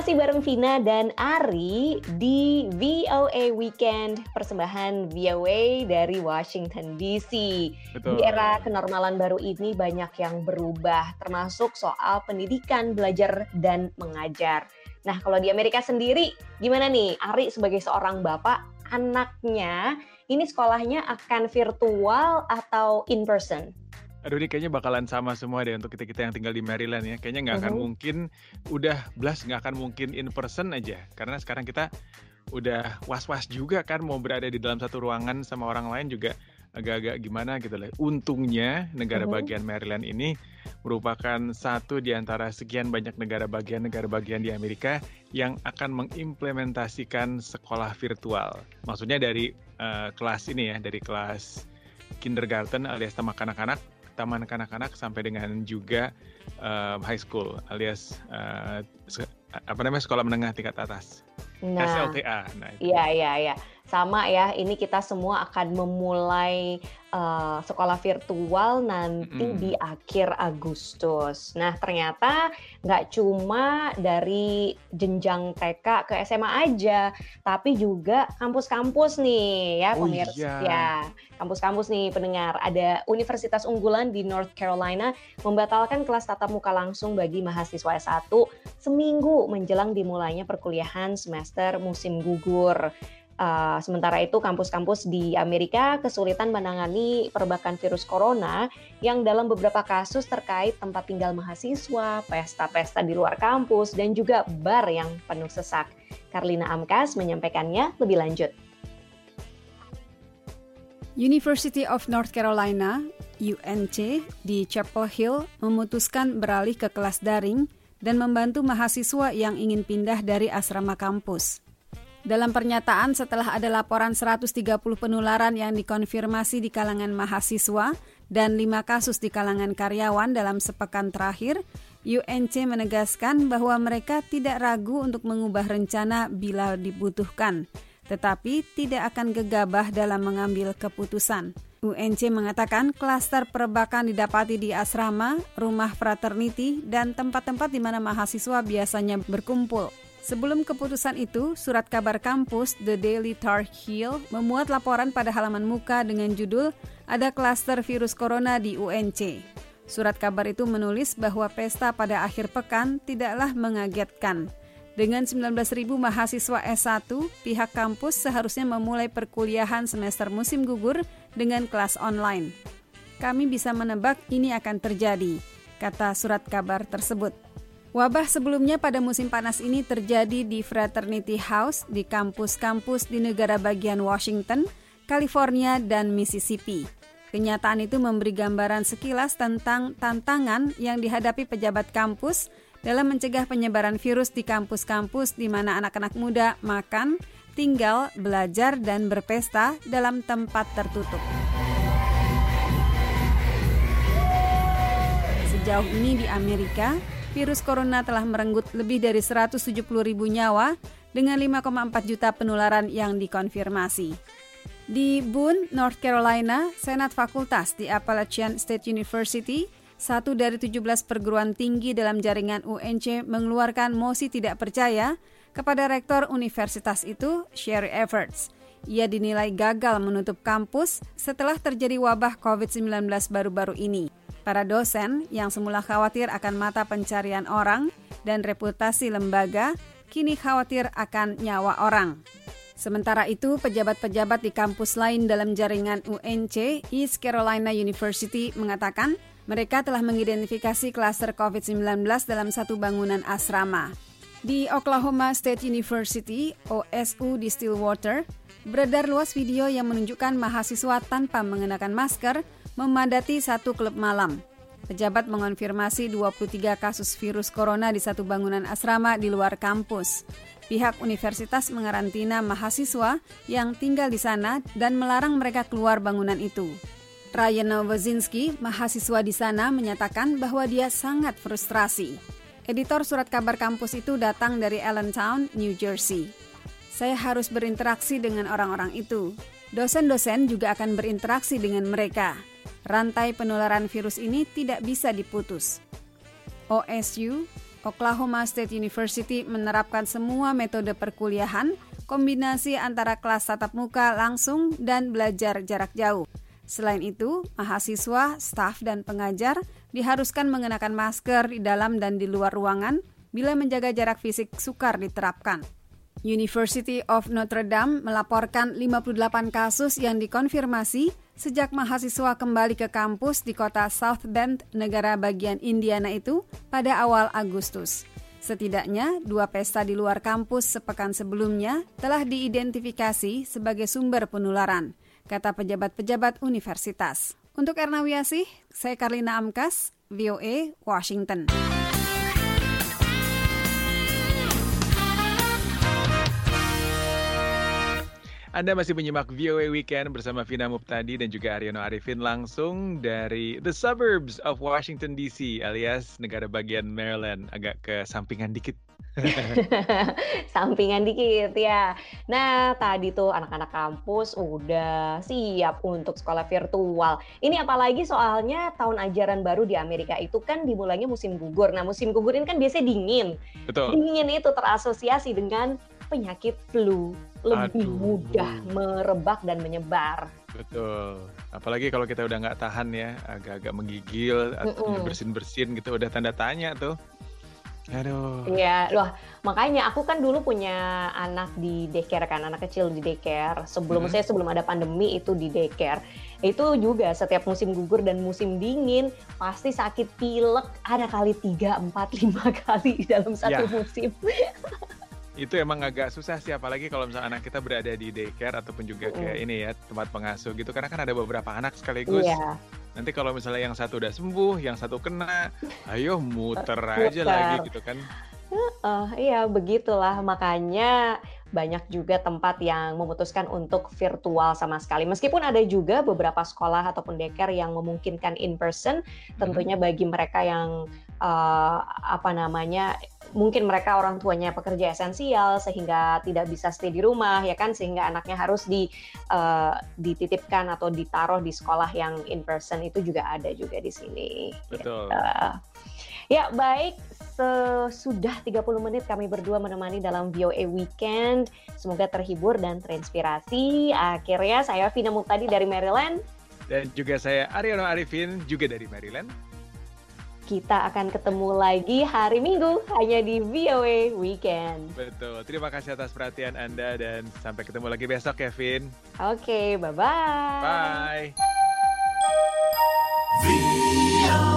Masih bareng Vina dan Ari di VOA Weekend persembahan VOA dari Washington DC. Betul. Di era kenormalan baru ini banyak yang berubah, termasuk soal pendidikan, belajar, dan mengajar. Nah, kalau di Amerika sendiri, gimana nih Ari sebagai seorang bapak, anaknya ini sekolahnya akan virtual atau in person? Aduh ini kayaknya bakalan sama semua deh untuk kita-kita yang tinggal di Maryland ya. Kayaknya nggak akan uh -huh. mungkin udah belas nggak akan mungkin in person aja. Karena sekarang kita udah was-was juga kan mau berada di dalam satu ruangan sama orang lain juga agak-agak gimana gitu lah. Untungnya negara uh -huh. bagian Maryland ini merupakan satu di antara sekian banyak negara bagian negara bagian di Amerika yang akan mengimplementasikan sekolah virtual. Maksudnya dari uh, kelas ini ya, dari kelas kindergarten alias taman kanak-kanak taman kanak-kanak sampai dengan juga uh, high school alias uh, apa namanya sekolah menengah tingkat atas. Nah, SLTA. Nah, iya iya iya sama ya ini kita semua akan memulai uh, sekolah virtual nanti mm. di akhir Agustus. Nah ternyata nggak cuma dari jenjang TK ke SMA aja, tapi juga kampus-kampus nih ya oh pemirsa. Oh, iya. Ya kampus-kampus nih pendengar. Ada universitas unggulan di North Carolina membatalkan kelas tatap muka langsung bagi mahasiswa S1 seminggu menjelang dimulainya perkuliahan semester musim gugur. Uh, sementara itu, kampus-kampus di Amerika kesulitan menangani perbakan virus corona yang dalam beberapa kasus terkait tempat tinggal mahasiswa, pesta-pesta di luar kampus, dan juga bar yang penuh sesak. Karlina Amkas menyampaikannya lebih lanjut. University of North Carolina (UNC) di Chapel Hill memutuskan beralih ke kelas daring dan membantu mahasiswa yang ingin pindah dari asrama kampus. Dalam pernyataan setelah ada laporan 130 penularan yang dikonfirmasi di kalangan mahasiswa dan 5 kasus di kalangan karyawan dalam sepekan terakhir, UNC menegaskan bahwa mereka tidak ragu untuk mengubah rencana bila dibutuhkan, tetapi tidak akan gegabah dalam mengambil keputusan. UNC mengatakan klaster perbakan didapati di asrama, rumah fraternity, dan tempat-tempat di mana mahasiswa biasanya berkumpul. Sebelum keputusan itu, surat kabar kampus The Daily Tar Heel memuat laporan pada halaman muka dengan judul Ada klaster virus corona di UNC. Surat kabar itu menulis bahwa pesta pada akhir pekan tidaklah mengagetkan. Dengan 19.000 mahasiswa S1, pihak kampus seharusnya memulai perkuliahan semester musim gugur dengan kelas online. Kami bisa menebak ini akan terjadi, kata surat kabar tersebut. Wabah sebelumnya pada musim panas ini terjadi di Fraternity House di kampus-kampus di negara bagian Washington, California, dan Mississippi. Kenyataan itu memberi gambaran sekilas tentang tantangan yang dihadapi pejabat kampus dalam mencegah penyebaran virus di kampus-kampus di mana anak-anak muda makan, tinggal, belajar, dan berpesta dalam tempat tertutup. Sejauh ini di Amerika, virus corona telah merenggut lebih dari 170 ribu nyawa dengan 5,4 juta penularan yang dikonfirmasi. Di Boone, North Carolina, Senat Fakultas di Appalachian State University, satu dari 17 perguruan tinggi dalam jaringan UNC mengeluarkan mosi tidak percaya kepada rektor universitas itu, Sherry Everts. Ia dinilai gagal menutup kampus setelah terjadi wabah COVID-19 baru-baru ini. Para dosen yang semula khawatir akan mata pencarian orang dan reputasi lembaga, kini khawatir akan nyawa orang. Sementara itu, pejabat-pejabat di kampus lain dalam jaringan UNC, East Carolina University, mengatakan mereka telah mengidentifikasi klaster COVID-19 dalam satu bangunan asrama. Di Oklahoma State University, OSU di Stillwater, beredar luas video yang menunjukkan mahasiswa tanpa mengenakan masker memadati satu klub malam. Pejabat mengonfirmasi 23 kasus virus corona di satu bangunan asrama di luar kampus. Pihak universitas mengarantina mahasiswa yang tinggal di sana dan melarang mereka keluar bangunan itu. Ryan Novozinski, mahasiswa di sana, menyatakan bahwa dia sangat frustrasi. Editor surat kabar kampus itu datang dari Allentown, New Jersey. Saya harus berinteraksi dengan orang-orang itu. Dosen-dosen juga akan berinteraksi dengan mereka rantai penularan virus ini tidak bisa diputus. OSU, Oklahoma State University menerapkan semua metode perkuliahan, kombinasi antara kelas tatap muka langsung dan belajar jarak jauh. Selain itu, mahasiswa, staf, dan pengajar diharuskan mengenakan masker di dalam dan di luar ruangan bila menjaga jarak fisik sukar diterapkan. University of Notre Dame melaporkan 58 kasus yang dikonfirmasi sejak mahasiswa kembali ke kampus di kota South Bend, negara bagian Indiana itu pada awal Agustus. Setidaknya dua pesta di luar kampus sepekan sebelumnya telah diidentifikasi sebagai sumber penularan, kata pejabat-pejabat universitas. Untuk Erna Wiasih, saya Karlina Amkas, VOA, Washington. Anda masih menyimak VOA Weekend bersama Vina Muptadi dan juga Aryono Arifin langsung dari the suburbs of Washington DC alias negara bagian Maryland agak ke sampingan dikit. sampingan dikit ya. Nah tadi tuh anak-anak kampus udah siap untuk sekolah virtual. Ini apalagi soalnya tahun ajaran baru di Amerika itu kan dimulainya musim gugur. Nah musim gugur ini kan biasanya dingin. Betul. Dingin itu terasosiasi dengan penyakit flu lebih Aduh. mudah merebak dan menyebar. Betul. Apalagi kalau kita udah nggak tahan ya, agak-agak menggigil, mm -mm. bersin-bersin gitu, udah tanda tanya tuh. Aduh. Iya, loh makanya aku kan dulu punya anak di daycare kan, anak kecil di daycare. Sebelum hmm. saya sebelum ada pandemi itu di daycare. Itu juga setiap musim gugur dan musim dingin pasti sakit pilek ada kali tiga, empat, lima kali dalam satu ya. musim. Itu emang agak susah sih apalagi kalau misalnya anak kita berada di daycare ataupun juga kayak mm. ini ya tempat pengasuh gitu karena kan ada beberapa anak sekaligus. Yeah. Nanti kalau misalnya yang satu udah sembuh, yang satu kena, ayo muter, muter. aja lagi gitu kan. Uh, iya begitulah makanya banyak juga tempat yang memutuskan untuk virtual sama sekali. Meskipun ada juga beberapa sekolah ataupun daycare yang memungkinkan in person, tentunya bagi mereka yang uh, apa namanya mungkin mereka orang tuanya pekerja esensial sehingga tidak bisa stay di rumah ya kan sehingga anaknya harus di uh, dititipkan atau ditaruh di sekolah yang in person itu juga ada juga di sini. Betul. Gitu. Ya baik sudah 30 menit kami berdua menemani dalam VOA Weekend. Semoga terhibur dan terinspirasi. Akhirnya saya Vina Muktadi dari Maryland. Dan juga saya Aryono Arifin juga dari Maryland kita akan ketemu lagi hari Minggu hanya di VOA Weekend. Betul. Terima kasih atas perhatian Anda dan sampai ketemu lagi besok Kevin. Oke, okay, bye-bye. Bye. -bye. bye.